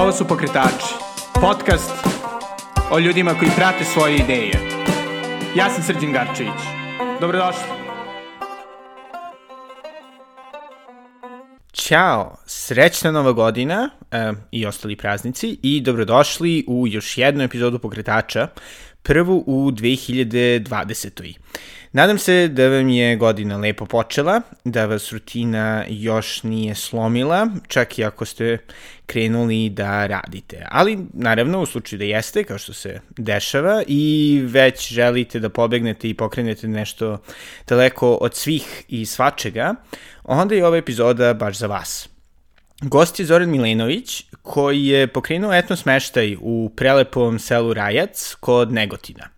Ovo su Pokretači, podcast o ljudima koji prate svoje ideje. Ja sam Srđan Garčević. Dobrodošli. Ćao, srećna nova godina e, i ostali praznici i dobrodošli u još jednu epizodu Pokretača, prvu u 2020. Nadam se da vam je godina lepo počela, da vas rutina još nije slomila, čak i ako ste krenuli da radite. Ali, naravno, u slučaju da jeste, kao što se dešava, i već želite da pobegnete i pokrenete nešto daleko od svih i svačega, onda je ova epizoda baš za vas. Gost je Zoran Milenović, koji je pokrenuo etno smeštaj u prelepom selu Rajac kod Negotina.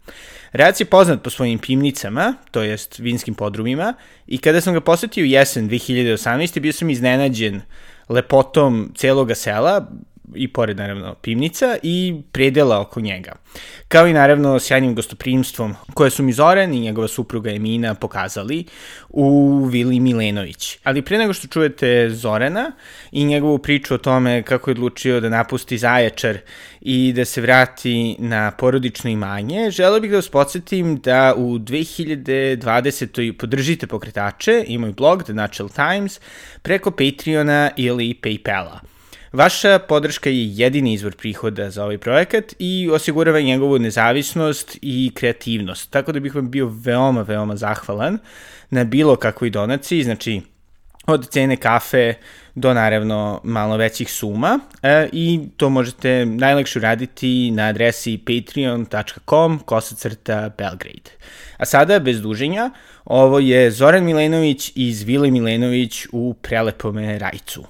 Rajac je poznat po svojim pivnicama, to jest vinskim podrumima, i kada sam ga posetio jesen 2018. bio sam iznenađen lepotom celoga sela, i pored naravno pivnica i predela oko njega. Kao i naravno sjajnim gostoprimstvom koje su mi Zoran i njegova supruga Emina pokazali u Vili Milenović. Ali pre nego što čujete Zorana i njegovu priču o tome kako je odlučio da napusti Zaječar i da se vrati na porodično imanje, želeo bih da vas podsjetim da u 2020. podržite pokretače, imaju blog The Natural Times, preko Patreona ili Paypala. Vaša podrška je jedini izvor prihoda za ovaj projekat i osigurava njegovu nezavisnost i kreativnost. Tako da bih vam bio veoma, veoma zahvalan na bilo kakvoj donaciji, znači od cene kafe do naravno malo većih suma e, i to možete najlakše uraditi na adresi patreon.com kosacrta Belgrade. A sada, bez duženja, ovo je Zoran Milenović iz Vile Milenović u prelepome Rajcu.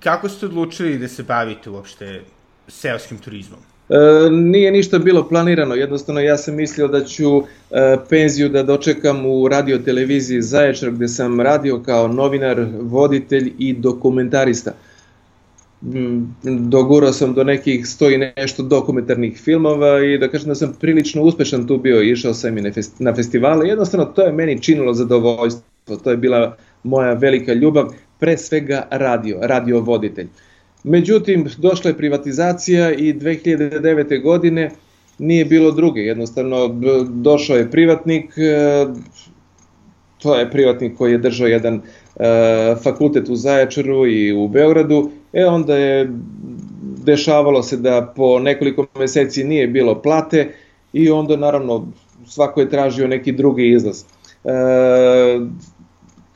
Kako ste odlučili da se bavite uopšte seoskim turizmom? E, nije ništa bilo planirano, jednostavno ja sam mislio da ću e, penziju da dočekam u radio televiziji Zaječar gde sam radio kao novinar, voditelj i dokumentarista. Mm, dogurao sam do nekih sto i nešto dokumentarnih filmova i da kažem da sam prilično uspešan tu bio, išao sam i na festivale, jednostavno to je meni činilo zadovoljstvo, to je bila moja velika ljubav, pre svega radio, radio voditelj. Međutim, došla je privatizacija i 2009. godine nije bilo druge, jednostavno došao je privatnik, e, to je privatnik koji je držao jedan e, fakultet u Zaječaru i u Beogradu, e onda je dešavalo se da po nekoliko meseci nije bilo plate i onda naravno svako je tražio neki drugi izlaz. E,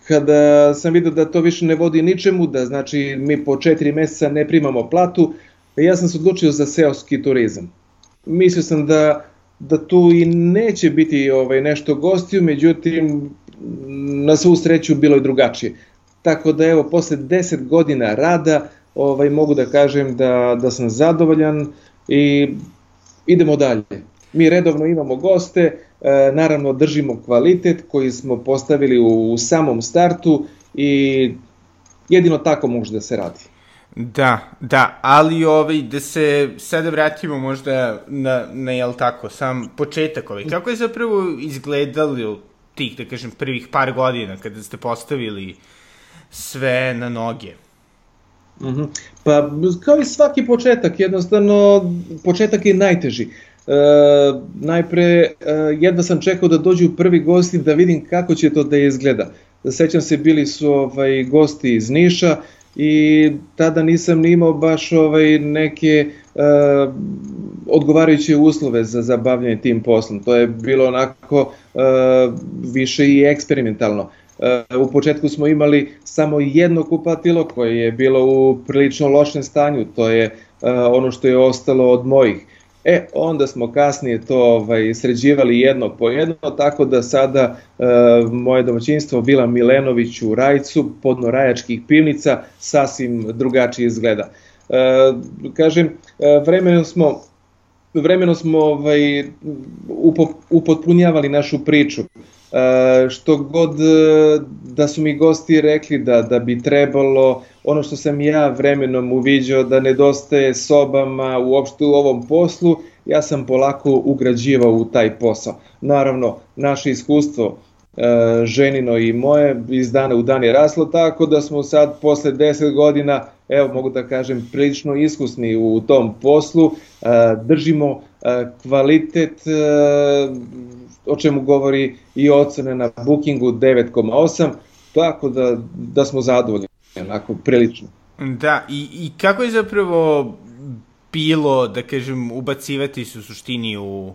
kada sam vidio da to više ne vodi ničemu, da znači mi po četiri meseca ne primamo platu, ja sam se odlučio za seoski turizam. Mislio sam da, da tu i neće biti ovaj, nešto gostiju, međutim, na svu sreću bilo je drugačije. Tako da evo, posle 10 godina rada, ovaj, mogu da kažem da, da sam zadovoljan i idemo dalje. Mi redovno imamo goste, naravno držimo kvalitet koji smo postavili u samom startu i jedino tako može da se radi. Da, da, ali ovaj, da se sada vratimo možda na, na jel tako, sam početak ovaj. Kako je zapravo izgledalo tih, da kažem, prvih par godina kada ste postavili sve na noge? Uh mhm. -huh. Pa, kao i svaki početak, jednostavno, početak je najteži. E, najpre, e, jedva sam čekao da dođu prvi gosti da vidim kako će to da izgleda. Sećam se, bili su ovaj, gosti iz Niša i tada nisam ni imao baš ovaj, neke e, odgovarajuće uslove za zabavljanje tim poslom. To je bilo onako e, više i eksperimentalno. U početku smo imali samo jedno kupatilo koje je bilo u prilično lošem stanju, to je ono što je ostalo od mojih. E, onda smo kasnije to ovaj, sređivali jedno po jedno, tako da sada e, moje domaćinstvo Vila Milenović u Rajcu, podno Rajačkih pivnica, sasvim drugačije izgleda. E, kažem, e, vremeno smo vremeno smo ovaj, upotpunjavali našu priču. E, što god e, da su mi gosti rekli da, da bi trebalo ono što sam ja vremenom uviđao da nedostaje sobama uopšte u ovom poslu, ja sam polako ugrađivao u taj posao. Naravno, naše iskustvo ženino i moje iz dana u dan je raslo tako da smo sad posle 10 godina evo mogu da kažem prilično iskusni u tom poslu držimo kvalitet o čemu govori i ocene na bookingu 9,8 tako da, da smo zadovoljni onako prilično Da, i, i kako je zapravo bilo, da kažem, ubacivati se u suštini u, uh,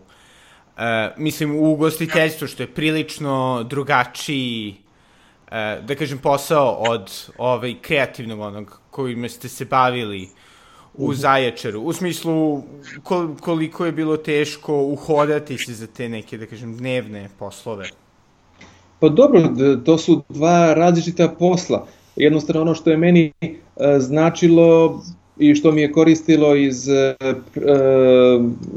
mislim, u ugostiteljstvo, što je prilično drugačiji, uh, da kažem, posao od ovaj kreativnog onog kojim ste se bavili u mhm. Zaječaru. U smislu koliko je bilo teško uhodati se za te neke, da kažem, dnevne poslove. Pa dobro, to su dva različita posla. Jednostavno ono što je meni uh, značilo i što mi je koristilo iz e, e,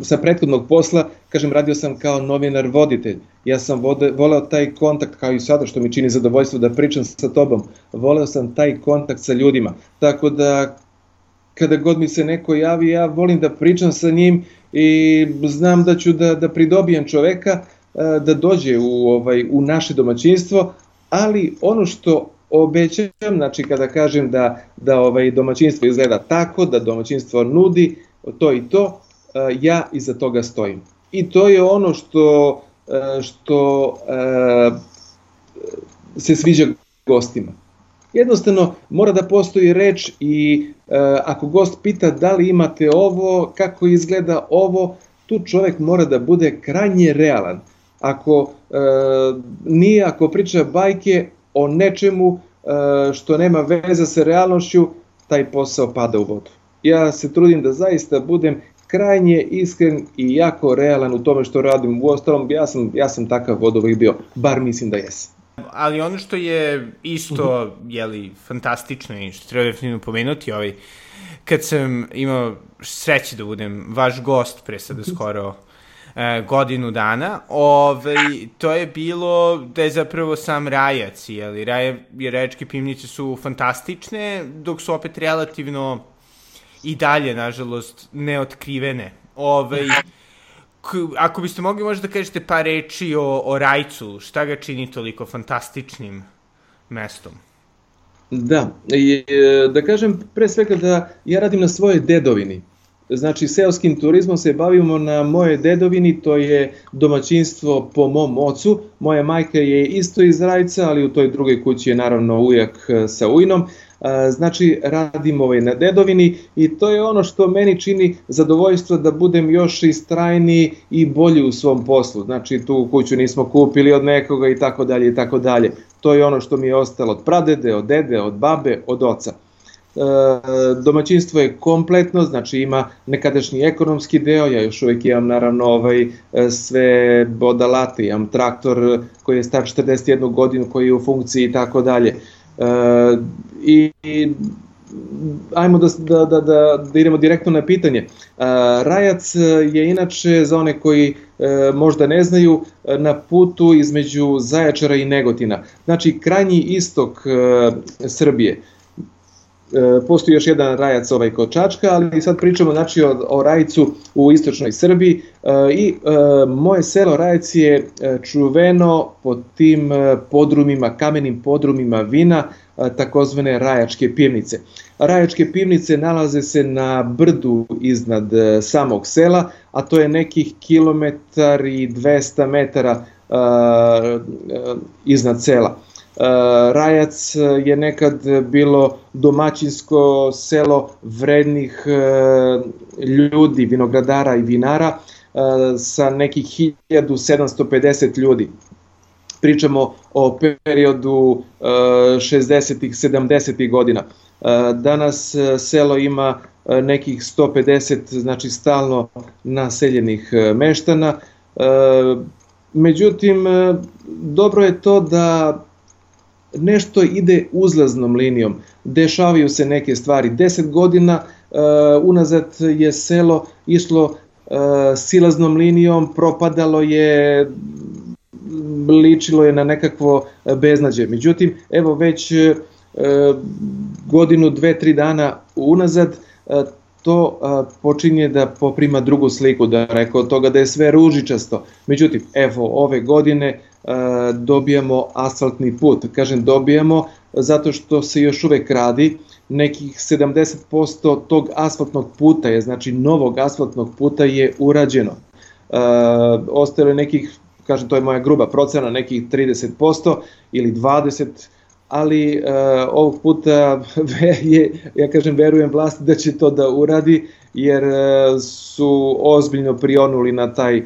sa prethodnog posla, kažem, radio sam kao novinar voditelj. Ja sam vode, voleo taj kontakt, kao i sada što mi čini zadovoljstvo da pričam sa tobom, voleo sam taj kontakt sa ljudima. Tako da, kada god mi se neko javi, ja volim da pričam sa njim i znam da ću da, da pridobijem čoveka e, da dođe u, ovaj, u naše domaćinstvo, ali ono što obećam, znači kada kažem da, da ovaj domaćinstvo izgleda tako, da domaćinstvo nudi to i to, eh, ja iza toga stojim. I to je ono što, eh, što eh, se sviđa gostima. Jednostavno mora da postoji reč i ako gost pita da li imate ovo, kako izgleda ovo, tu čovek mora da bude krajnje realan. Ako e, nije, ako priča bajke, o nečemu e, što nema veze sa realnošću, taj posao pada u vodu. Ja se trudim da zaista budem krajnje iskren i jako realan u tome što radim. U ostalom, ja sam, ja sam takav vod uvijek bio, bar mislim da jesam. Ali ono što je isto, -huh. jeli, fantastično i što treba definitivno pomenuti, ovaj, kad sam imao sreće da budem vaš gost pre sada skoro e, godinu dana, ovaj, to je bilo da je zapravo sam rajac, jeli, raje, rečke pivnice su fantastične, dok su opet relativno i dalje, nažalost, neotkrivene. Ovaj, ako biste mogli možda da kažete par reči o, o Rajcu, šta ga čini toliko fantastičnim mestom? Da, i, da kažem pre svega da ja radim na svojoj dedovini. Znači, seoskim turizmom se bavimo na moje dedovini, to je domaćinstvo po mom ocu. Moja majka je isto iz Rajca, ali u toj drugoj kući je naravno ujak e, sa ujnom. E, znači, radim ovaj na dedovini i to je ono što meni čini zadovoljstvo da budem još istrajniji i bolji u svom poslu. Znači, tu kuću nismo kupili od nekoga i tako dalje i tako dalje. To je ono što mi je ostalo od pradede, od dede, od babe, od oca. E, domaćinstvo je kompletno, znači ima nekadašnji ekonomski deo, ja još uvek imam naravno ovaj, e, sve bodalate, imam traktor koji je star 41 godinu koji je u funkciji i tako dalje. E, I, ajmo da, da, da, da, da idemo direktno na pitanje. Rajac je inače, za one koji možda ne znaju, na putu između Zaječara i Negotina. Znači, krajnji istok Srbije. E, postoji još jedan rajac ovaj kod Čačka, ali sad pričamo znači o, o rajcu u istočnoj Srbiji e, i e, moje selo Rajac je čuveno po tim podrumima, kamenim podrumima vina, takozvane rajačke pivnice. Rajačke pivnice nalaze se na brdu iznad samog sela, a to je nekih kilometar i 200 metara iznad sela. E, Rajac je nekad bilo domaćinsko selo vrednih e, ljudi, vinogradara i vinara e, sa nekih 1750 ljudi. Pričamo o periodu 60-ih, 70-ih godina. Danas selo ima nekih 150, znači stalno naseljenih meštana. Međutim, dobro je to da nešto ide uzlaznom linijom, dešavaju se neke stvari. 10 godina uh, unazad je selo išlo uh, silaznom linijom, propadalo je, ličilo je na nekakvo beznađe. Međutim, evo već uh, godinu, dve, tri dana unazad uh, to a, počinje da poprima drugu sliku, da rekao toga da je sve ružičasto. Međutim, evo, ove godine dobijamo asfaltni put. Kažem dobijamo zato što se još uvek radi, nekih 70% tog asfaltnog puta je, znači novog asfaltnog puta je urađeno. E, ostale nekih, kažem to je moja gruba procena, nekih 30% ili 20%, ali e, ovog puta je, ja kažem verujem vlasti da će to da uradi jer e, su ozbiljno prionuli na taj e,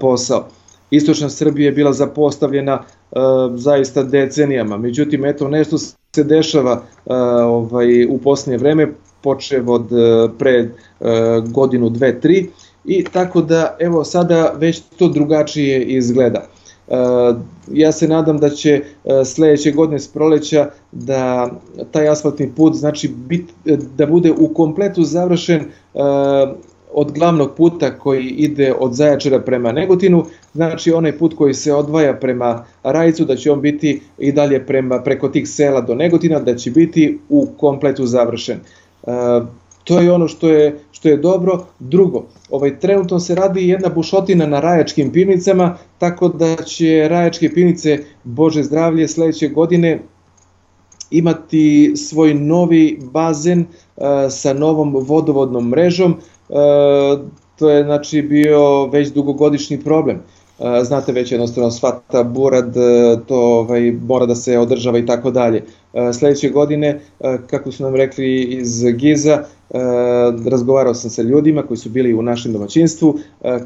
posao. Istočna Srbija je bila zapostavljena e, zaista decenijama, međutim eto nešto se dešava e, ovaj, u poslednje vreme, počev od e, pre godinu, dve, tri, i tako da evo sada već to drugačije izgleda. Ja se nadam da će sledeće godine s proleća da taj asfaltni put znači bit, da bude u kompletu završen od glavnog puta koji ide od Zaječara prema Negotinu, znači onaj put koji se odvaja prema Rajcu, da će on biti i dalje prema, preko tih sela do Negotina, da će biti u kompletu završen. E, to je ono što je, što je dobro. Drugo, ovaj, trenutno se radi jedna bušotina na rajačkim pivnicama, tako da će rajačke pivnice, Bože zdravlje, sledeće godine imati svoj novi bazen uh, sa novom vodovodnom mrežom E, to je znači bio već dugogodišnji problem. E, znate već jednostavno svata burad, e, to ovaj, mora da se održava i tako dalje. Sledeće godine, kako su nam rekli iz Giza, razgovarao sam sa ljudima koji su bili u našem domaćinstvu,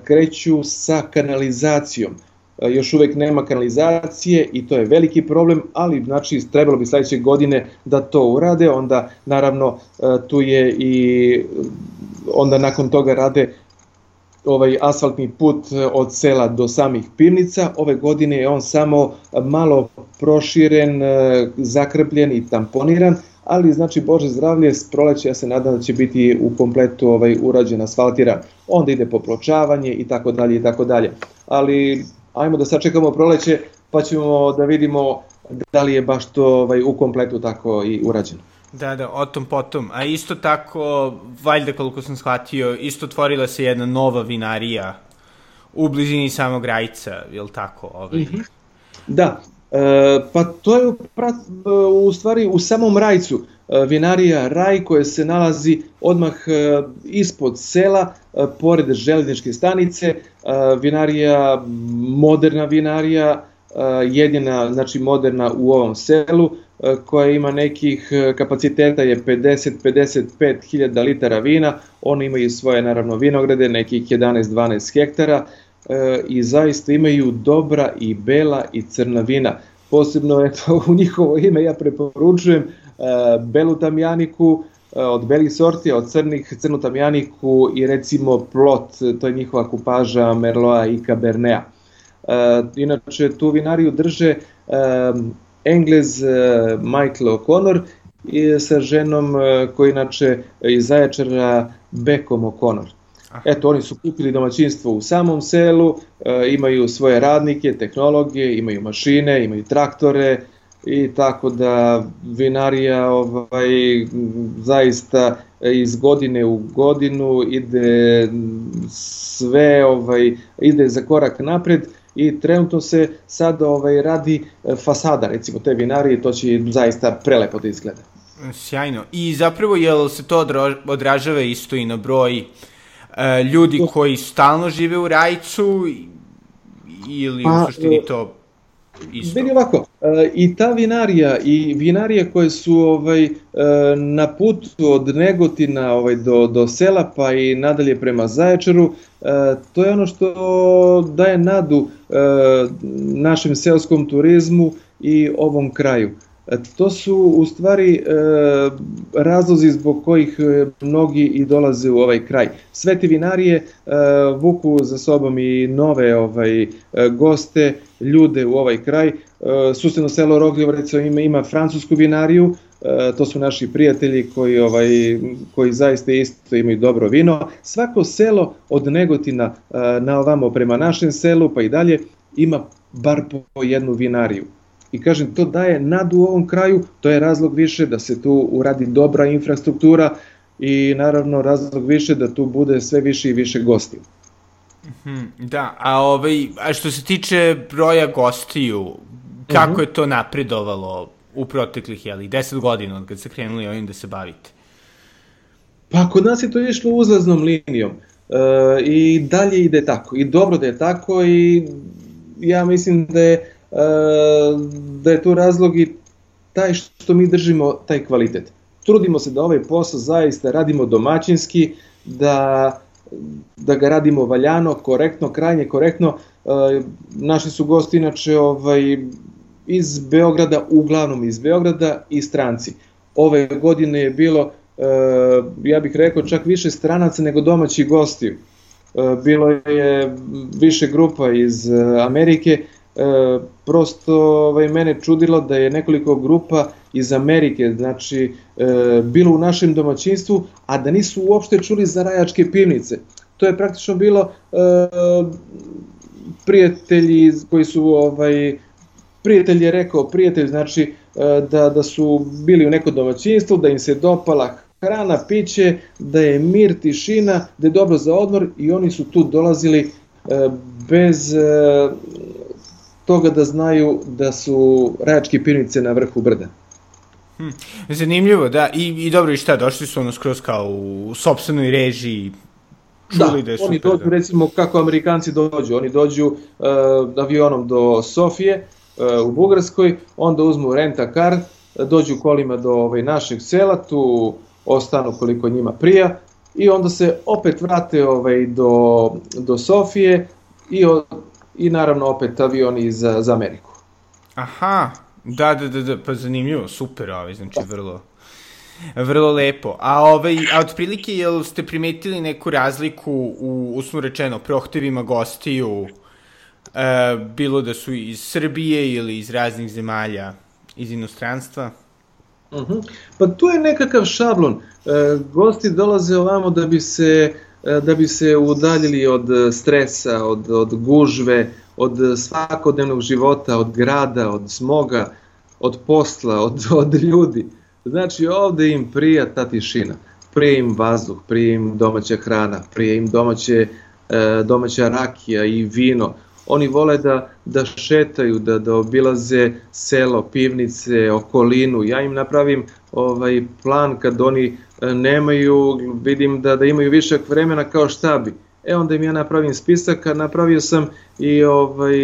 kreću sa kanalizacijom još uvek nema kanalizacije i to je veliki problem, ali znači trebalo bi sledeće godine da to urade, onda naravno tu je i onda nakon toga rade ovaj asfaltni put e, od sela do samih pivnica. Ove godine je on samo malo proširen, e, zakrpljen i tamponiran, ali znači Bože zdravlje, s proleća ja se nadam da će biti u kompletu ovaj urađen asfaltiran. Onda ide popločavanje i tako dalje i tako dalje. Ali ajmo da sačekamo proleće pa ćemo da vidimo da li je baš to ovaj, u kompletu tako i urađeno. Da, da, o tom potom. A isto tako, valjda koliko sam shvatio, isto otvorila se jedna nova vinarija u blizini samog Rajca, je li tako? Ovaj? Mm -hmm. Da, e, pa to je pra, u stvari u samom Rajcu. E, vinarija Raj koja se nalazi odmah e, ispod sela, e, pored železničke stanice, e, vinarija, moderna vinarija, e, jedina, znači moderna u ovom selu, E, koja ima nekih e, kapaciteta je 50-55 hiljada litara vina, oni imaju svoje naravno vinograde, nekih 11-12 hektara e, i zaista imaju dobra i bela i crna vina. Posebno eto, u njihovo ime ja preporučujem belu tamjaniku, od belih sorti, od crnih crnu tamjaniku i recimo plot, to je njihova kupaža Merloa i Cabernea. Inače, tu vinariju drže Englez e, Michael O'Connor i sa ženom e, koji inače iz Zaječara Bekom O'Connor. Eto, oni su kupili domaćinstvo u samom selu, e, imaju svoje radnike, tehnologije, imaju mašine, imaju traktore i tako da vinarija ovaj, zaista iz godine u godinu ide sve ovaj, ide za korak napred i trenutno se sad ovaj, radi e, fasada recimo te vinarije, to će zaista prelepo da izgleda. Sjajno. I zapravo je se to odražava isto i na broj e, ljudi koji stalno žive u Rajcu ili u pa, suštini e, to isto? Vidi ovako, i ta vinarija i vinarije koje su ovaj na putu od Negotina ovaj do do sela pa i nadalje prema Zaječaru, to je ono što daje nadu našem seoskom turizmu i ovom kraju. To su u stvari razlozi zbog kojih mnogi i dolaze u ovaj kraj. Sve te vinarije vuku za sobom i nove ovaj goste, ljude u ovaj kraj. Susjedno selo Rogljevo recimo ima, ima francusku vinariju, to su naši prijatelji koji ovaj koji zaista isto imaju dobro vino. Svako selo od Negotina na ovamo prema našem selu pa i dalje ima bar po jednu vinariju. I kažem, to daje nadu u ovom kraju, to je razlog više da se tu uradi dobra infrastruktura i naravno razlog više da tu bude sve više i više gosti. Mhm, da, a, ovaj, a što se tiče broja gostiju, kako uh -huh. je to napredovalo u proteklih, jeli, 10 godina od kad ste krenuli ovim da se bavite? Pa kod nas je to išlo uzlaznom linijom e, i dalje ide tako i dobro da je tako i ja mislim da je, da je tu razlog i taj što mi držimo taj kvalitet. Trudimo se da ovaj posao zaista radimo domaćinski, da, da ga radimo valjano, korektno, krajnje korektno. E, naši su gosti inače ovaj, iz Beograda, uglavnom iz Beograda i stranci. Ove godine je bilo E, ja bih rekao čak više stranaca nego domaćih gostiju. E, bilo je više grupa iz e, prosto ovaj, mene čudilo da je nekoliko grupa iz Amerike, znači bilo u našem domaćinstvu, a da nisu uopšte čuli za rajačke pivnice. To je praktično bilo prijatelji koji su ovaj prijatelj je rekao, prijatelj znači da, da su bili u neko domaćinstvu, da im se dopala hrana, piće, da je mir, tišina, da je dobro za odmor i oni su tu dolazili e, bez e, toga da znaju da su rajački pivnice na vrhu brda. Hm, zanimljivo, da, i, i dobro, i šta, došli su ono skroz kao u sobstvenoj režiji, čuli da, da je super. oni dođu, da. recimo, kako Amerikanci dođu, oni dođu uh, avionom do Sofije uh, u Bugarskoj, onda uzmu renta kar, dođu kolima do ovaj, našeg sela, tu ostanu koliko njima prija i onda se opet vrate ovaj, do, do Sofije i, i naravno opet avioni za, za Ameriku. Aha, da, da, da, da, pa zanimljivo, super, ovaj, znači da. vrlo, vrlo lepo. A, ovaj, a otprilike, jel ste primetili neku razliku u, usno rečeno, prohtevima gostiju, e, bilo da su iz Srbije ili iz raznih zemalja iz inostranstva? Uh mhm. -huh. Pa tu je nekakav šablon. E, gosti dolaze ovamo da bi se da bi se udaljili od stresa, od, od gužve, od svakodnevnog života, od grada, od smoga, od posla, od, od ljudi. Znači ovde im prija ta tišina, prije im vazduh, prije im domaća hrana, prije im domaće, e, domaća rakija i vino. Oni vole da, da šetaju, da, da obilaze selo, pivnice, okolinu. Ja im napravim ovaj plan kad oni e, nemaju, vidim da, da imaju višak vremena kao šta bi. E onda im ja napravim spisak, napravio sam i, ovaj,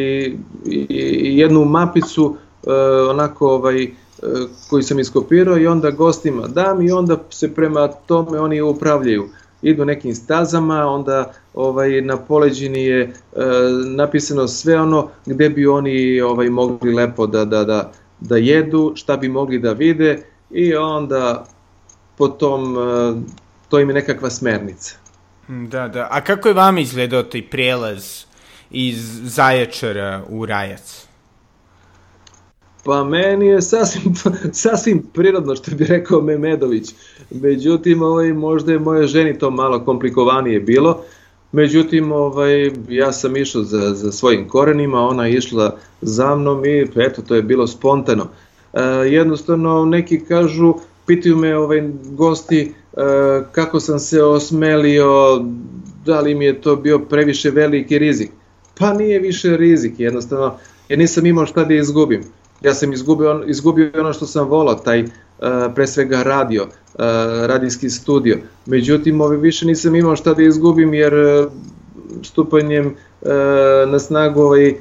i jednu mapicu eh, onako ovaj, eh, koji sam iskopirao i onda gostima dam i onda se prema tome oni upravljaju idu nekim stazama, onda ovaj na poleđini je e, napisano sve ono gde bi oni ovaj mogli lepo da da da da jedu, šta bi mogli da vide i onda potom e, to im je nekakva smernica. Da, da. A kako je vam izgledao taj prelaz iz Zaječara u Rajac? Pa meni je sasvim, sasvim prirodno što bi rekao Memedović. Međutim, ovaj, možda je moje ženi to malo komplikovanije bilo. Međutim, ovaj, ja sam išao za, za svojim korenima, ona je išla za mnom i eto, to je bilo spontano. E, jednostavno, neki kažu, pitaju me ovaj, gosti e, kako sam se osmelio, da li mi je to bio previše veliki rizik. Pa nije više rizik, jednostavno, jer nisam imao šta da izgubim ja sam izgubio, izgubio ono što sam volao, taj uh, pre svega radio, uh, radijski studio. Međutim, ove više nisam imao šta da izgubim jer stupanjem na snagu ovaj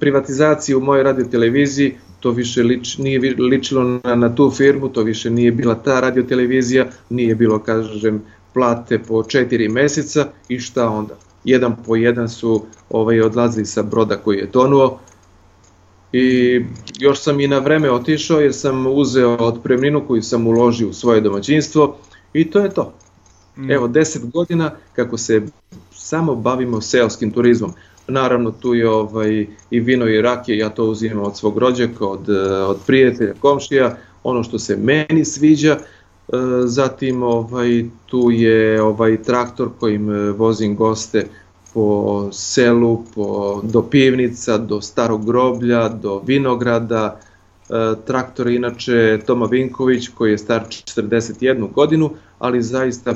privatizaciju u mojoj radioteleviziji, to više lič, nije ličilo na, na tu firmu, to više nije bila ta radiotelevizija, nije bilo, kažem, plate po četiri meseca i šta onda? Jedan po jedan su ovaj, odlazili sa broda koji je tonuo, i još sam i na vreme otišao jer sam uzeo otpremninu koju sam uložio u svoje domaćinstvo i to je to. Mm. Evo, 10 godina kako se samo bavimo seoskim turizmom. Naravno, tu je ovaj, i vino i rakije, ja to uzimam od svog rođaka, od, od prijatelja, komšija, ono što se meni sviđa, e, zatim ovaj, tu je ovaj traktor kojim vozim goste po selu, po, do pivnica, do starog groblja, do vinograda. Traktor je inače Toma Vinković koji je star 41 godinu, ali zaista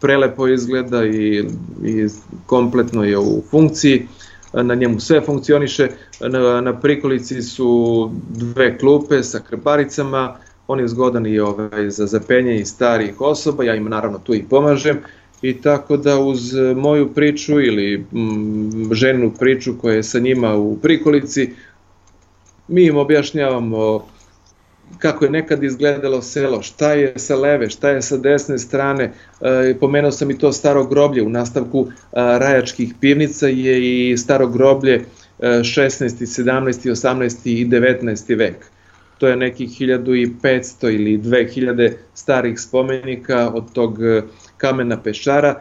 prelepo izgleda i, i kompletno je u funkciji, na njemu sve funkcioniše, na, na prikolici su dve klupe sa krbaricama, on je zgodan i ovaj, za zapenje i starih osoba, ja im naravno tu i pomažem, i tako da uz moju priču ili mm, ženu priču koja je sa njima u prikolici, mi im objašnjavamo kako je nekad izgledalo selo, šta je sa leve, šta je sa desne strane, e, pomenuo sam i to staro groblje, u nastavku e, rajačkih pivnica je i staro groblje 16., 17., 18. i 19. vek. To je nekih 1500 ili 2000 starih spomenika od tog e, kamena pešara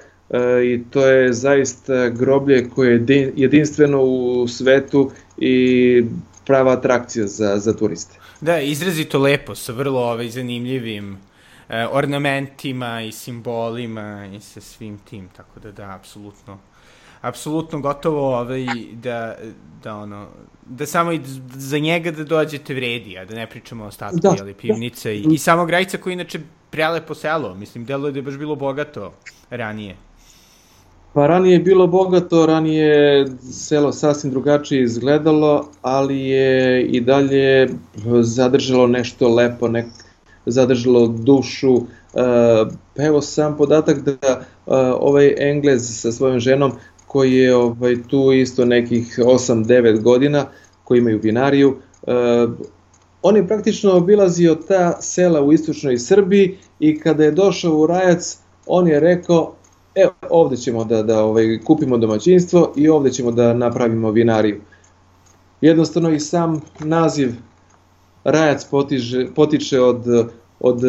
i to je zaista groblje koje je jedinstveno u svetu i prava atrakcija za, za turiste. Da, izrazito lepo, sa vrlo ovaj, zanimljivim e, ornamentima i simbolima i sa svim tim, tako da da, apsolutno apsolutno gotovo ovaj, da, da ono, da samo i za njega da dođete vredi, a da ne pričamo o statku, da, jeli, pivnice da. i, i samo Grajca koji inače prelepo selo, mislim, delo je da je baš bilo bogato ranije. Pa ranije je bilo bogato, ranije selo sasvim drugačije izgledalo, ali je i dalje zadržalo nešto lepo, nek, zadržalo dušu. E, evo sam podatak da e, ovaj Englez sa svojom ženom koji je ovaj, tu isto nekih 8-9 godina, koji imaju vinariju, e, on je praktično obilazio ta sela u istočnoj Srbiji i kada je došao u Rajac, on je rekao evo ovde ćemo da, da ovaj, kupimo domaćinstvo i ovde ćemo da napravimo vinariju. Jednostavno i sam naziv rajac potiže, potiče od, od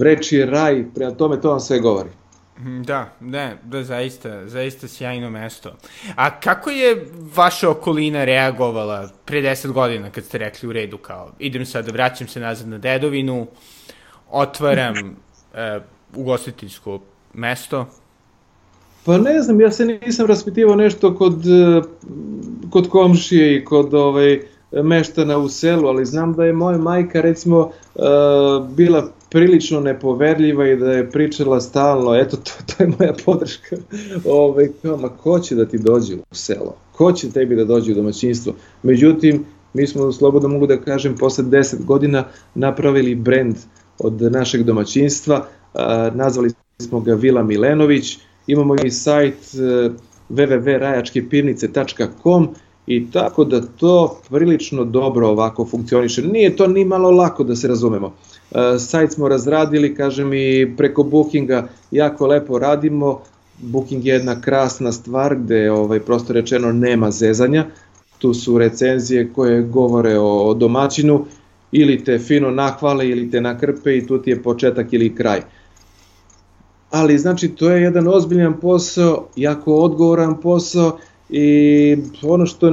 reči raj, prema tome to vam sve govori. Mhm, da, ne, da, zaista, zaista sjajno mesto. A kako je vaša okolina reagovala pre 10 godina kad ste rekli u redu kao idem sad, vraćam se nazad na dedovinu, otvaram uh, ugostiteljsko mesto? Pa ne znam, ja se nisam raspitivao nešto kod, e, kod komšije i kod ovaj, meštana u selu, ali znam da je moja majka recimo e, bila prilično nepoverljiva i da je pričala stalno, eto to, to je moja podrška, ovaj, kao, ma ko će da ti dođe u selo, ko će tebi da dođe u domaćinstvo, međutim mi smo slobodno mogu da kažem posle 10 godina napravili brend od našeg domaćinstva, a, nazvali smo ga Vila Milenović, imamo i sajt e, www.rajačkepivnice.com i tako da to prilično dobro ovako funkcioniše. Nije to ni malo lako da se razumemo. E, sajt smo razradili, kažem i preko Bookinga jako lepo radimo. Booking je jedna krasna stvar gde ovaj, prosto rečeno nema zezanja. Tu su recenzije koje govore o domaćinu ili te fino nahvale ili te nakrpe i tu ti je početak ili kraj. Ali znači to je jedan ozbiljan posao, jako odgovoran posao i ono što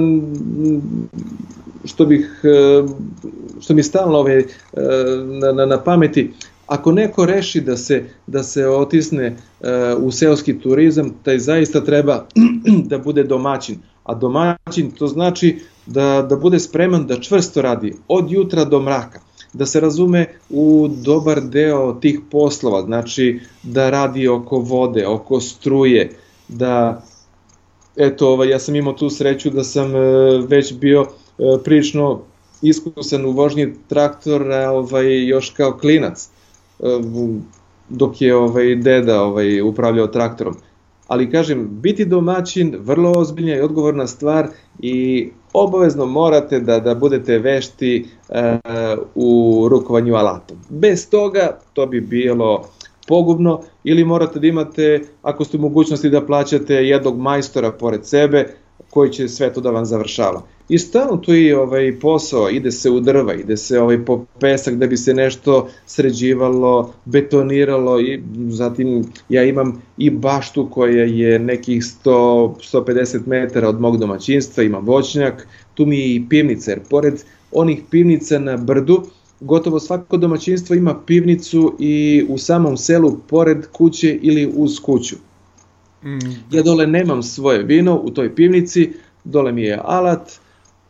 što bih e, što mi stalno ove e, na, na, na pameti ako neko reši da se da se otisne e, u seoski turizam taj zaista treba da bude domaćin. A domaćin to znači da da bude spreman da čvrsto radi od jutra do mraka da se razume u dobar deo tih poslova, znači da radi oko vode, oko struje, da eto, ovaj, ja sam imao tu sreću da sam e, već bio e, prilično iskusan u vožnji traktora ovaj, još kao klinac, e, dok je ovaj, deda ovaj, upravljao traktorom. Ali kažem, biti domaćin vrlo ozbiljna i odgovorna stvar i obavezno morate da, da budete vešti e, u rukovanju alatom. Bez toga to bi bilo pogubno ili morate da imate, ako ste u mogućnosti da plaćate jednog majstora pored sebe koji će sve to da vam završava. I stalno tu i ovaj posao, ide se u drva, ide se ovaj po pesak da bi se nešto sređivalo, betoniralo i zatim ja imam i baštu koja je nekih 100 150 metara od mog domaćinstva, imam voćnjak, tu mi je i pivnica, jer pored onih pivnica na brdu, gotovo svako domaćinstvo ima pivnicu i u samom selu pored kuće ili uz kuću. Mm. Ja dole nemam svoje vino u toj pivnici, dole mi je alat,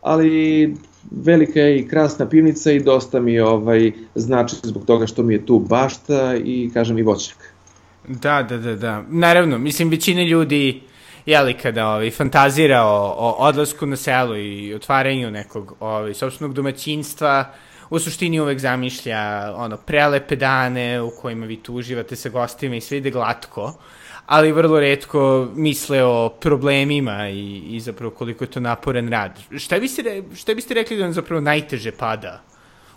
ali velika je i krasna pivnica i dosta mi ovaj znači zbog toga što mi je tu bašta i kažem i voćnjak. Da, da, da, da. Naravno, mislim, većina ljudi, jeli, kada ovaj, fantazira o, o odlasku na selo i otvaranju nekog ovaj, sobstvenog domaćinstva, u suštini uvek zamišlja ono, prelepe dane u kojima vi tu uživate sa gostima i sve ide glatko, ali vrlo redko misle o problemima i, i zapravo koliko je to naporan rad. Šta biste, šta biste rekli da vam zapravo najteže pada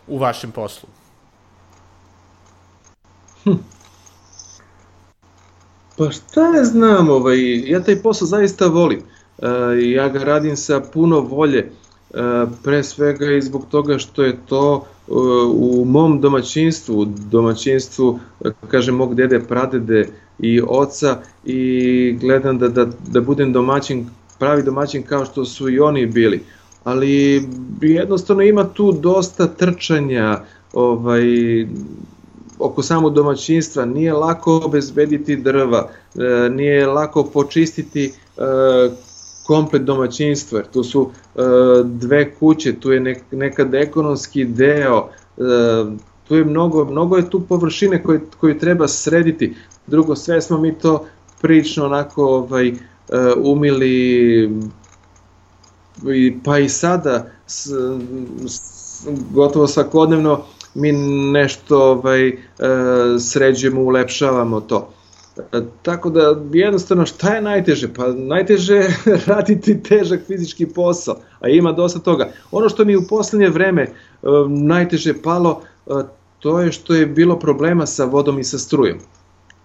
u vašem poslu? Hm. Pa šta je znam, ovaj, ja taj posao zaista volim. E, ja ga radim sa puno volje, e, pre svega i zbog toga što je to e, u mom domaćinstvu, domaćinstvu, kažem, mog dede, pradede i oca i gledam da, da, da budem domaćin, pravi domaćin kao što su i oni bili. Ali jednostavno ima tu dosta trčanja, ovaj, oko samog domaćinstva, nije lako obezbediti drva, e, nije lako počistiti e, komplet domaćinstva, tu su e, dve kuće, tu je nekad ekonomski deo, tu je mnogo, mnogo je tu površine koje, koje treba srediti. Drugo, sve smo mi to prilično onako ovaj, umili pa i sada s, s, gotovo svakodnevno mi nešto ovaj, e, sređujemo, ulepšavamo to. E, tako da jednostavno šta je najteže? Pa najteže je raditi težak fizički posao, a ima dosta toga. Ono što mi u poslednje vreme e, najteže palo, to je što je bilo problema sa vodom i sa strujom.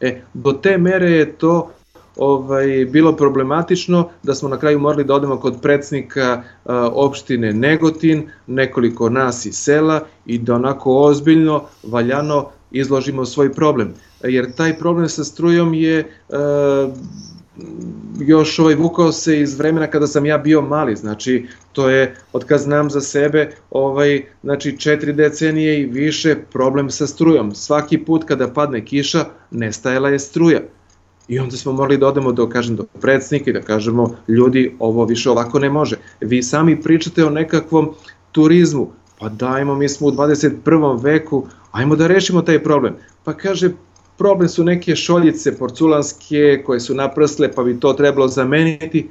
E, do te mere je to ovaj, bilo problematično da smo na kraju morali da odemo kod predsnika a, opštine Negotin, nekoliko nas iz sela i da onako ozbiljno, valjano izložimo svoj problem. Jer taj problem sa strujom je a, još ovaj vukao se iz vremena kada sam ja bio mali, znači to je od kad znam za sebe, ovaj znači četiri decenije i više problem sa strujom. Svaki put kada padne kiša, nestajala je struja. I onda smo morali da odemo do, kažem, do predsnika i da kažemo, ljudi, ovo više ovako ne može. Vi sami pričate o nekakvom turizmu, pa dajmo, mi smo u 21. veku, ajmo da rešimo taj problem. Pa kaže, problem su neke šoljice porculanske koje su naprsle, pa bi to trebalo zameniti.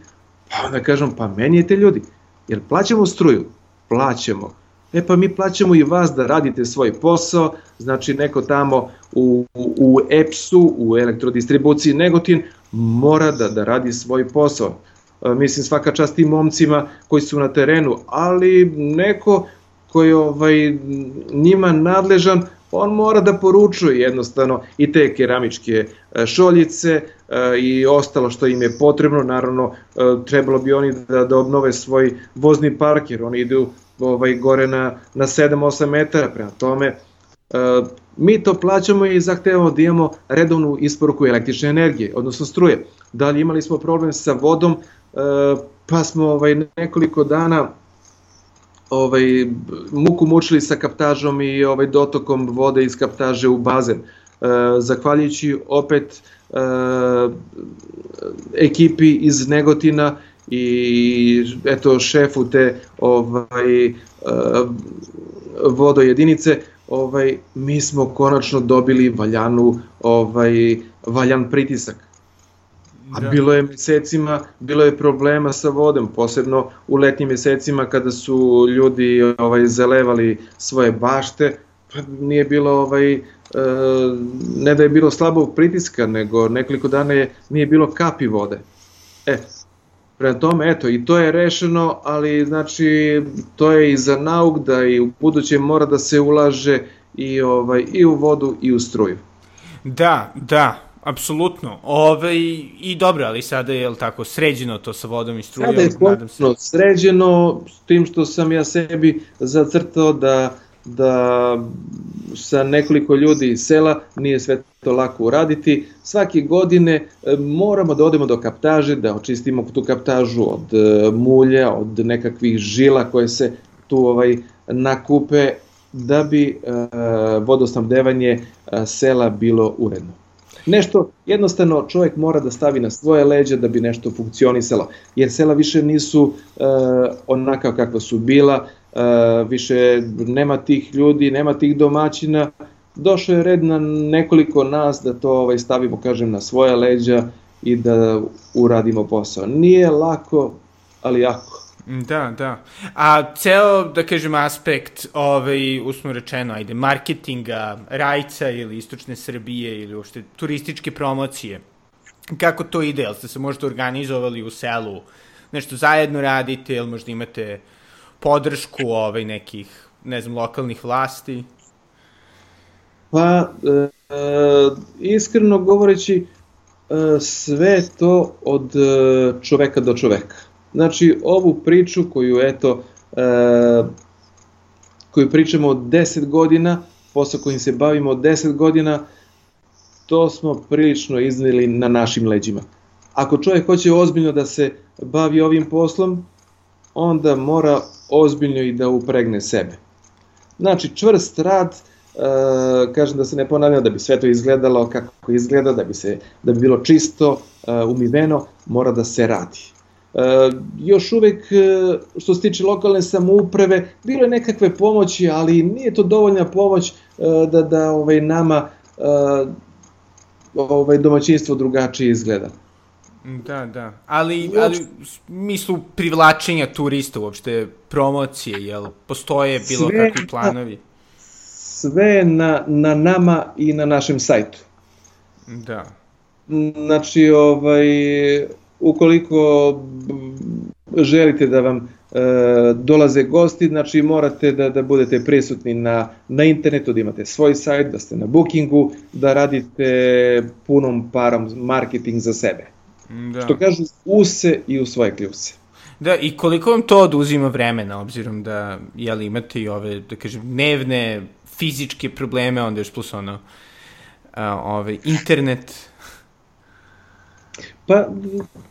Pa onda kažem, pa menijete ljudi, jer plaćamo struju, plaćamo. E pa mi plaćamo i vas da radite svoj posao, znači neko tamo u, u EPS-u, u elektrodistribuciji Negotin, mora da, da radi svoj posao. E, mislim svaka čast tim momcima koji su na terenu, ali neko koji ovaj njima nadležan, on mora da poručuje jednostavno i te keramičke e, šoljice e, i ostalo što im je potrebno, naravno trebalo bi oni da, da obnove svoj vozni park jer oni idu ovaj, gore na, na 7-8 metara, prema tome mi to plaćamo i zahtevamo da imamo redovnu isporuku električne energije, odnosno struje. Da li imali smo problem sa vodom, pa smo ovaj, nekoliko dana ovaj, muku mučili sa kaptažom i ovaj, dotokom vode iz kaptaže u bazen. Uh, zahvaljujući opet uh, ekipi iz Negotina i eto šefu te ovaj uh, vodojedinice ovaj mi smo konačno dobili valjanu ovaj valjan pritisak a da. bilo je mesecima bilo je problema sa vodom posebno u letnjim mesecima kada su ljudi ovaj zalevali svoje bašte pa nije bilo ovaj e, ne da je bilo slabog pritiska nego nekoliko dana je nije bilo kapi vode e Prema tome, eto, i to je rešeno, ali znači to je i za nauk da i u budućem mora da se ulaže i, ovaj, i u vodu i u struju. Da, da, apsolutno. Ove, I dobro, ali sada je, tako, sređeno to sa vodom i strujom? Sada je potpuno sređeno, s tim što sam ja sebi zacrtao da da sa nekoliko ljudi iz sela nije sve to lako uraditi. Svake godine e, moramo da odemo do kaptaže, da očistimo tu kaptažu od e, mulja, od nekakvih žila koje se tu ovaj nakupe da bi e, vodosnabdevanje sela bilo uredno. Nešto jednostavno čovjek mora da stavi na svoje leđe da bi nešto funkcionisalo, jer sela više nisu e, onaka kakva su bila, više nema tih ljudi, nema tih domaćina došao je red na nekoliko nas da to ovaj, stavimo, kažem, na svoja leđa i da uradimo posao. Nije lako, ali jako. Da, da. A ceo, da kažem, aspekt, ovaj, usno rečeno, ajde, marketinga, rajca ili istočne Srbije ili uopšte turističke promocije, kako to ide? Jel ste se možda organizovali u selu, nešto zajedno radite, ili možda imate podršku ovaj, nekih, ne znam, lokalnih vlasti? Pa, e, e, iskreno govoreći, e, sve to od e, čoveka do čoveka. Znači, ovu priču koju, eto, e, koju pričamo od 10 godina, posao kojim se bavimo od 10 godina, to smo prilično iznili na našim leđima. Ako čovjek hoće ozbiljno da se bavi ovim poslom, onda mora ozbiljno i da upregne sebe. Znači, čvrst rad, e, kažem da se ne ponavljam da bi sve to izgledalo kako izgleda, da bi, se, da bi bilo čisto, e, umiveno, mora da se radi. E, još uvek e, što se tiče lokalne samouprave bilo je nekakve pomoći, ali nije to dovoljna pomoć e, da da ovaj nama ovaj domaćinstvo drugačije izgleda. Da, da. Ali, ali u mislu privlačenja turista uopšte, promocije, jel postoje bilo sve, kakvi planovi? Sve na, na nama i na našem sajtu. Da. Znači, ovaj, ukoliko želite da vam e, dolaze gosti, znači morate da, da budete prisutni na, na internetu, da imate svoj sajt, da ste na bookingu, da radite punom parom marketing za sebe. Da. Što kažu, use i u svoje kljuse. Da, i koliko vam to oduzima vremena, obzirom da, jeli, imate i ove, da kažem, dnevne fizičke probleme, onda još plus ono, a, ove, internet, Pa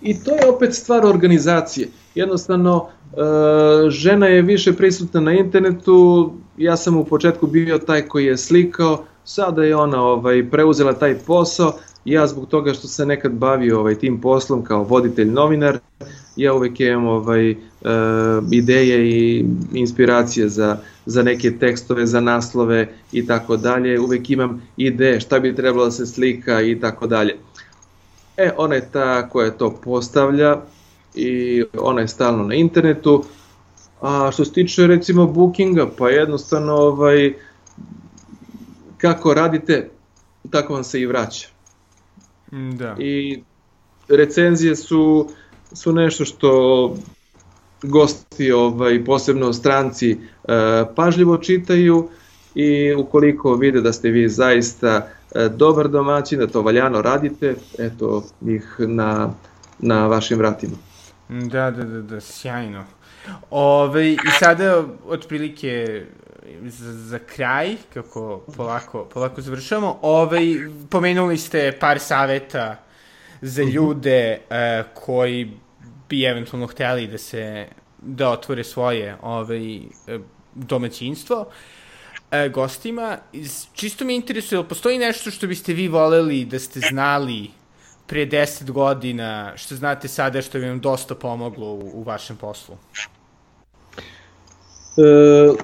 i to je opet stvar organizacije. Jednostavno, e, žena je više prisutna na internetu, ja sam u početku bio taj koji je slikao, sada je ona ovaj, preuzela taj posao, ja zbog toga što se nekad bavio ovaj, tim poslom kao voditelj novinar, ja uvek imam ovaj, e, ideje i inspiracije za, za neke tekstove, za naslove i tako dalje, uvek imam ideje šta bi trebalo da se slika i tako dalje. E, ona je ta koja to postavlja i ona je stalno na internetu. A što se tiče recimo bookinga, pa jednostavno ovaj, kako radite, tako vam se i vraća. Da. I recenzije su, su nešto što gosti, ovaj, posebno stranci, e, pažljivo čitaju i ukoliko vide da ste vi zaista dobar domaćin, da to valjano radite, eto ih na, na vašim vratima. Da, da, da, da, sjajno. Ove, I sada, otprilike, za, za kraj, kako polako, polako završamo, ove, pomenuli ste par saveta za mhm. ljude uh, koji bi eventualno hteli da se da otvore svoje ovaj, domaćinstvo. Uh, e, gostima. Čisto me interesuje, postoji nešto što biste vi voleli da ste znali pre 10 godina, što znate sada što bi vam dosta pomoglo u, u vašem poslu? E,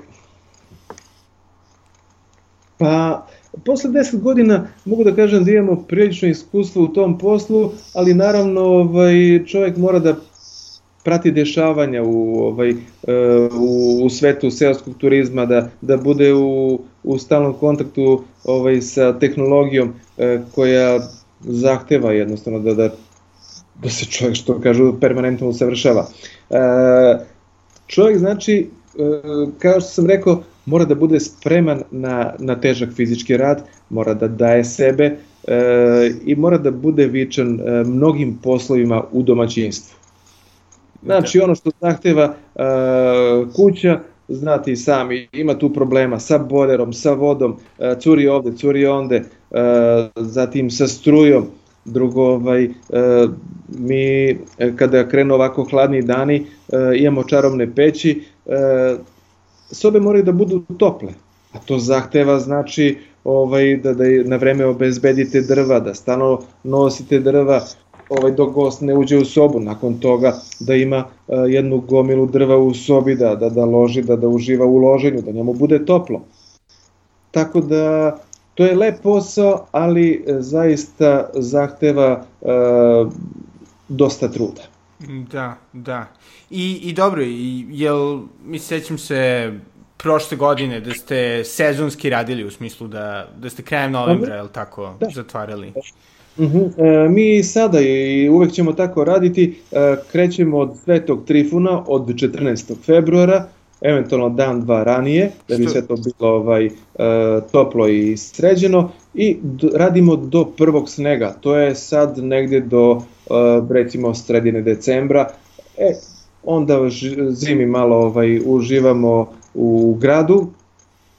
pa, posle 10 godina mogu da kažem da imamo prilično iskustvo u tom poslu, ali naravno ovaj, čovjek mora da prati dešavanja u, ovaj, e, u, u svetu seoskog turizma, da, da bude u, u stalnom kontaktu ovaj, sa tehnologijom e, koja zahteva jednostavno da, da, da se čovjek, što kažu, permanentno usavršava. E, čovjek, znači, kao što sam rekao, mora da bude spreman na, na težak fizički rad, mora da daje sebe i mora da bude vičan mnogim poslovima u domaćinstvu. Znači ono što zahteva uh, kuća, znate i sami, ima tu problema sa bolerom, sa vodom, uh, curi ovde, curi onde, uh, zatim sa strujom, drugo, ovaj, uh, mi kada krenu ovako hladni dani uh, imamo čarobne peći, sobe moraju da budu tople, a to zahteva znači ovaj da da na vreme obezbedite drva, da stalno nosite drva, ovaj, dok gost ne uđe u sobu, nakon toga da ima uh, jednu gomilu drva u sobi, da, da, da loži, da, da uživa u loženju, da njemu bude toplo. Tako da To je lep posao, ali zaista zahteva e, dosta truda. Da, da. I, i dobro, i, jel, mi sećam se prošle godine da ste sezonski radili u smislu da, da ste krajem novembra, je li tako, da. zatvarali? E, mi sada i uvek ćemo tako raditi, e, krećemo od Svetog Trifuna od 14. februara, eventualno dan, dva ranije, da bi sve to bilo ovaj, e, toplo i sređeno i radimo do prvog snega, to je sad negde do e, recimo sredine decembra, e, onda zimi malo ovaj, uživamo u gradu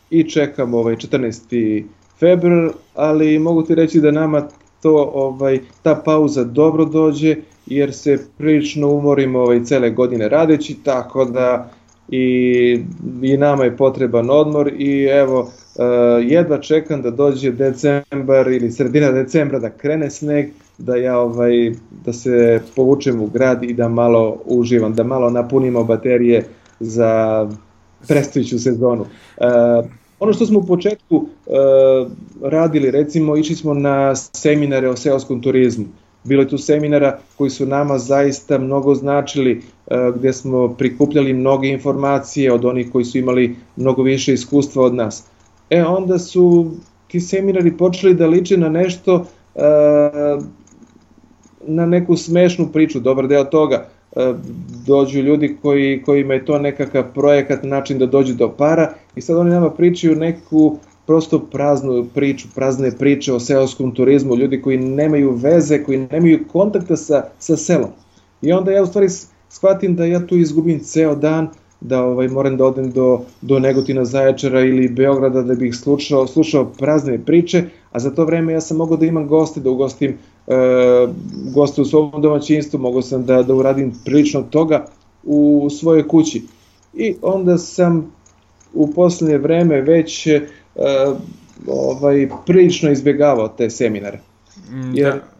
i čekamo ovaj 14. februar, ali mogu ti reći da nama to ovaj ta pauza dobro dođe jer se prilično umorimo ovaj cele godine radeći tako da i, i nama je potreban odmor i evo uh, jedva čekam da dođe decembar ili sredina decembra da krene sneg da ja ovaj da se povučem u grad i da malo uživam da malo napunimo baterije za predstojiću sezonu. Uh, ono što smo u početku uh, radili, recimo, išli smo na seminare o seoskom turizmu. Bilo je tu seminara koji su nama zaista mnogo značili, uh, gde smo prikupljali mnoge informacije od onih koji su imali mnogo više iskustva od nas. E, onda su ti seminari počeli da liče na nešto, uh, na neku smešnu priču, dobar deo toga. E, dođu ljudi koji, kojima je to nekakav projekat, način da dođu do para i sad oni nama pričaju neku prosto praznu priču, prazne priče o seoskom turizmu, ljudi koji nemaju veze, koji nemaju kontakta sa, sa selom. I onda ja u stvari shvatim da ja tu izgubim ceo dan, da ovaj, moram da odem do, do Negotina, Zaječara ili Beograda da bih slušao, slušao prazne priče, a za to vreme ja sam mogao da imam goste, da ugostim e, goste u svom domaćinstvu, mogao sam da, da uradim prilično toga u svojoj kući. I onda sam u poslednje vreme već e, ovaj, prilično izbjegavao te seminare. Mm, Jer da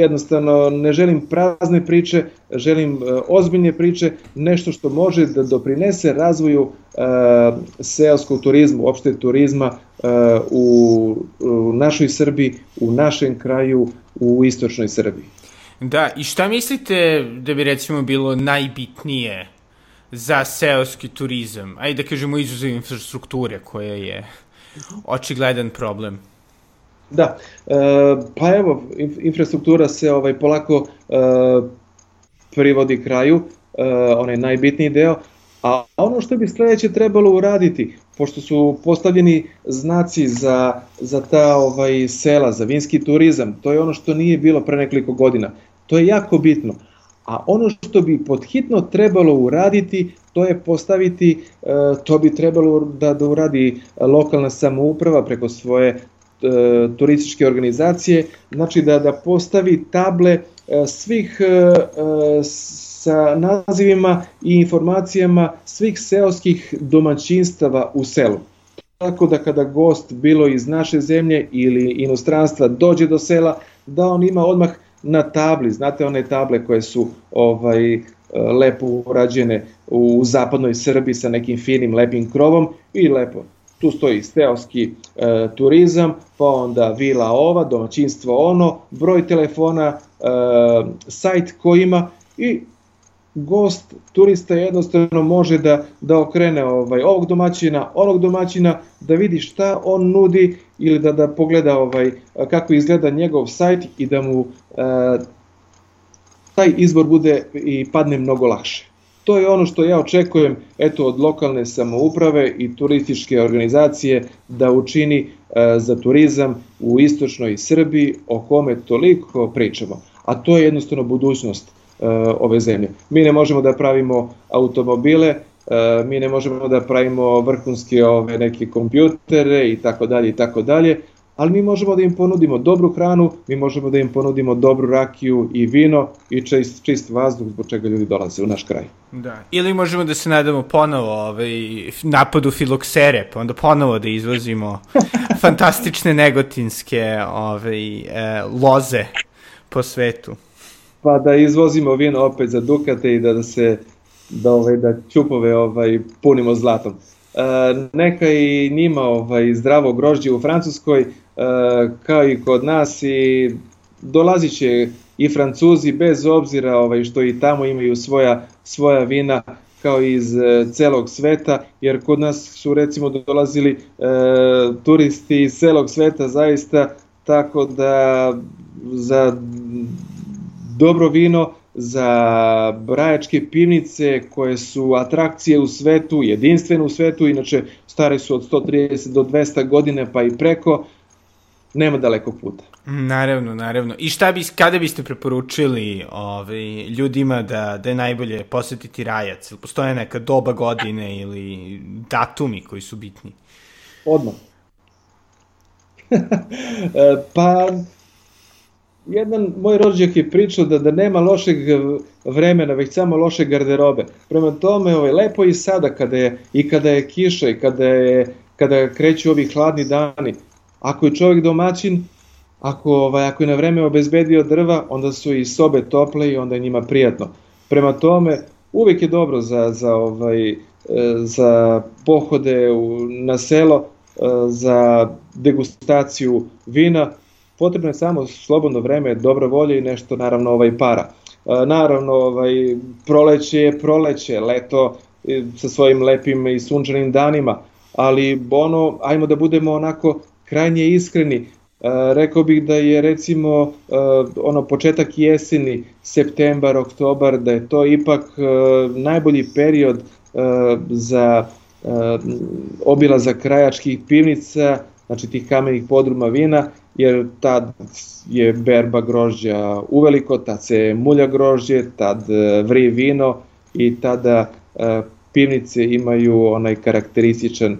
jednostavno ne želim prazne priče, želim e, ozbiljne priče, nešto što može da doprinese razvoju e, seoskog turizma, uopšte turizma e, u, u našoj Srbiji, u našem kraju, u istočnoj Srbiji. Da, i šta mislite da bi recimo bilo najbitnije za seoski turizam? Ajde da kažemo izuzev infrastrukture koja je očigledan problem. Da, e, pa evo, infrastruktura se ovaj polako e, privodi kraju, e, onaj najbitniji deo, a ono što bi sledeće trebalo uraditi, pošto su postavljeni znaci za, za ta ovaj sela, za vinski turizam, to je ono što nije bilo pre nekoliko godina. To je jako bitno. A ono što bi podhitno trebalo uraditi, to je postaviti, e, to bi trebalo da, da uradi lokalna samouprava preko svoje turističke organizacije, znači da, da postavi table e, svih e, sa nazivima i informacijama svih seoskih domaćinstava u selu. Tako da kada gost bilo iz naše zemlje ili inostranstva dođe do sela, da on ima odmah na tabli, znate one table koje su ovaj lepo urađene u zapadnoj Srbiji sa nekim finim lepim krovom i lepo tu stoji seoski e, turizam, pa onda vila ova, domaćinstvo ono, broj telefona, e, sajt koji ima i gost, turista jednostavno može da, da okrene ovaj, ovog domaćina, onog domaćina, da vidi šta on nudi ili da, da pogleda ovaj, kako izgleda njegov sajt i da mu e, taj izbor bude i padne mnogo lakše. To je ono što ja očekujem eto od lokalne samouprave i turističke organizacije da učini e, za turizam u istočnoj Srbiji o kome toliko pričamo. A to je jednostavno budućnost e, ove zemlje. Mi ne možemo da pravimo automobile, e, mi ne možemo da pravimo vrhunske ove neke kompjutere i tako dalje i tako dalje, ali mi možemo da im ponudimo dobru hranu, mi možemo da im ponudimo dobru rakiju i vino i čist, čist vazduh zbog čega ljudi dolaze u naš kraj. Da. Ili možemo da se nadamo ponovo ovaj, napadu filoksere, pa onda ponovo da izvozimo fantastične negotinske ovaj, e, loze po svetu. Pa da izvozimo vino opet za Dukate i da, da se da, ovaj, da ćupove ovaj, punimo zlatom. Neka i njima ovaj, zdravo grožđe u Francuskoj, kao i kod nas i dolazit će i Francuzi bez obzira ovaj, što i tamo imaju svoja, svoja vina kao iz e, celog sveta, jer kod nas su recimo dolazili e, turisti iz celog sveta zaista, tako da za dobro vino, za brajačke pivnice koje su atrakcije u svetu, jedinstvene u svetu, inače stare su od 130 do 200 godine pa i preko, nema daleko puta. Naravno, naravno. I šta bi, kada biste preporučili ovaj, ljudima da, da je najbolje posetiti Rajac? Postoje neka doba godine ili datumi koji su bitni? Odmah. E, pa, jedan moj rođak je pričao da, da nema lošeg vremena, već samo loše garderobe. Prema tome, ovaj, lepo i sada kada je, i kada je kiša i kada, je, kada kreću ovi hladni dani. Ako je čovjek domaćin, ako, ovaj, ako je na vreme obezbedio drva, onda su i sobe tople i onda je njima prijatno. Prema tome, uvek je dobro za, za, ovaj, e, za pohode u, na selo, e, za degustaciju vina, potrebno je samo slobodno vreme, dobra volja i nešto naravno ovaj para. E, naravno ovaj proleće je proleće, leto sa svojim lepim i sunčanim danima, ali ono ajmo da budemo onako krajnje iskreni, rekao bih da je recimo ono početak jeseni, septembar, oktobar, da je to ipak najbolji period za obilazak krajačkih pivnica, znači tih kamenih podruma vina, jer tad je berba grožđa uveliko, tad se mulja grožđe, tad vri vino i tada pivnice imaju onaj karakterističan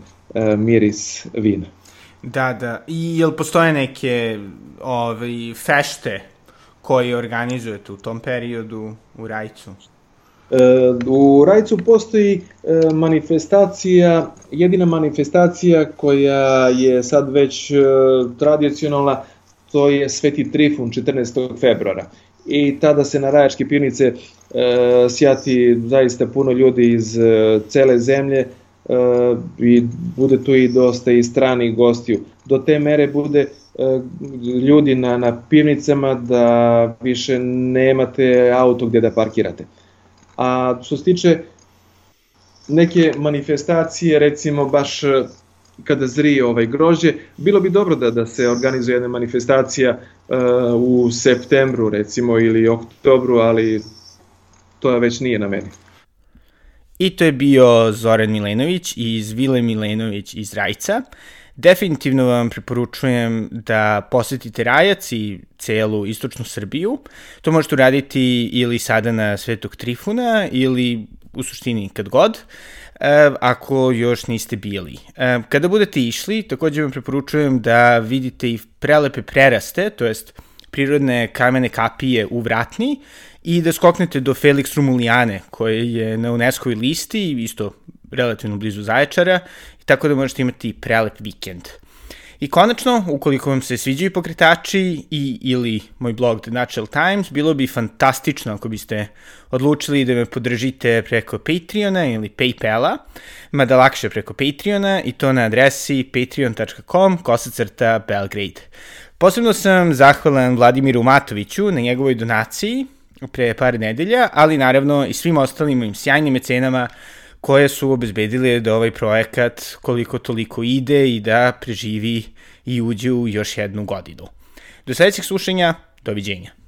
miris vina. Da, da. I jel postoje neke ovaj, fešte koje organizujete u tom periodu u Rajcu? E, u Rajcu postoji e, manifestacija, jedina manifestacija koja je sad već e, tradicionalna, to je Sveti Trifun 14. februara. I tada se na Rajačke pivnice sjati zaista puno ljudi iz cele zemlje, i bude tu i dosta i stranih gostiju. Do te mere bude ljudi na, na pivnicama da više nemate auto gde da parkirate. A što se tiče neke manifestacije, recimo baš e, kada zrije ovaj grožđe, bilo bi dobro da, da se organizuje jedna manifestacija uh, u septembru recimo ili oktobru, ali to već nije na meni. I to je bio Zoran Milenović iz Vile Milenović iz Rajca. Definitivno vam preporučujem da posetite Rajac i celu istočnu Srbiju. To možete uraditi ili sada na Svetog Trifuna ili u suštini kad god, e, ako još niste bili. E, kada budete išli, takođe vam preporučujem da vidite i prelepe preraste, to jest prirodne kamene kapije u Vratni i da skoknete do Felix Rumulijane, koje je na UNESCO listi, isto relativno blizu Zaječara, tako da možete imati prelep vikend. I konačno, ukoliko vam se sviđaju pokretači i ili moj blog The Natural Times, bilo bi fantastično ako biste odlučili da me podržite preko Patreona ili Paypala, mada lakše preko Patreona i to na adresi patreon.com kosacrta Belgrade. Posebno sam zahvalan Vladimiru Matoviću na njegovoj donaciji pre par nedelja, ali naravno i svim ostalim mojim sjajnim mecenama koje su obezbedile da ovaj projekat koliko toliko ide i da preživi i uđe u još jednu godinu. Do sledećeg slušanja, doviđenja.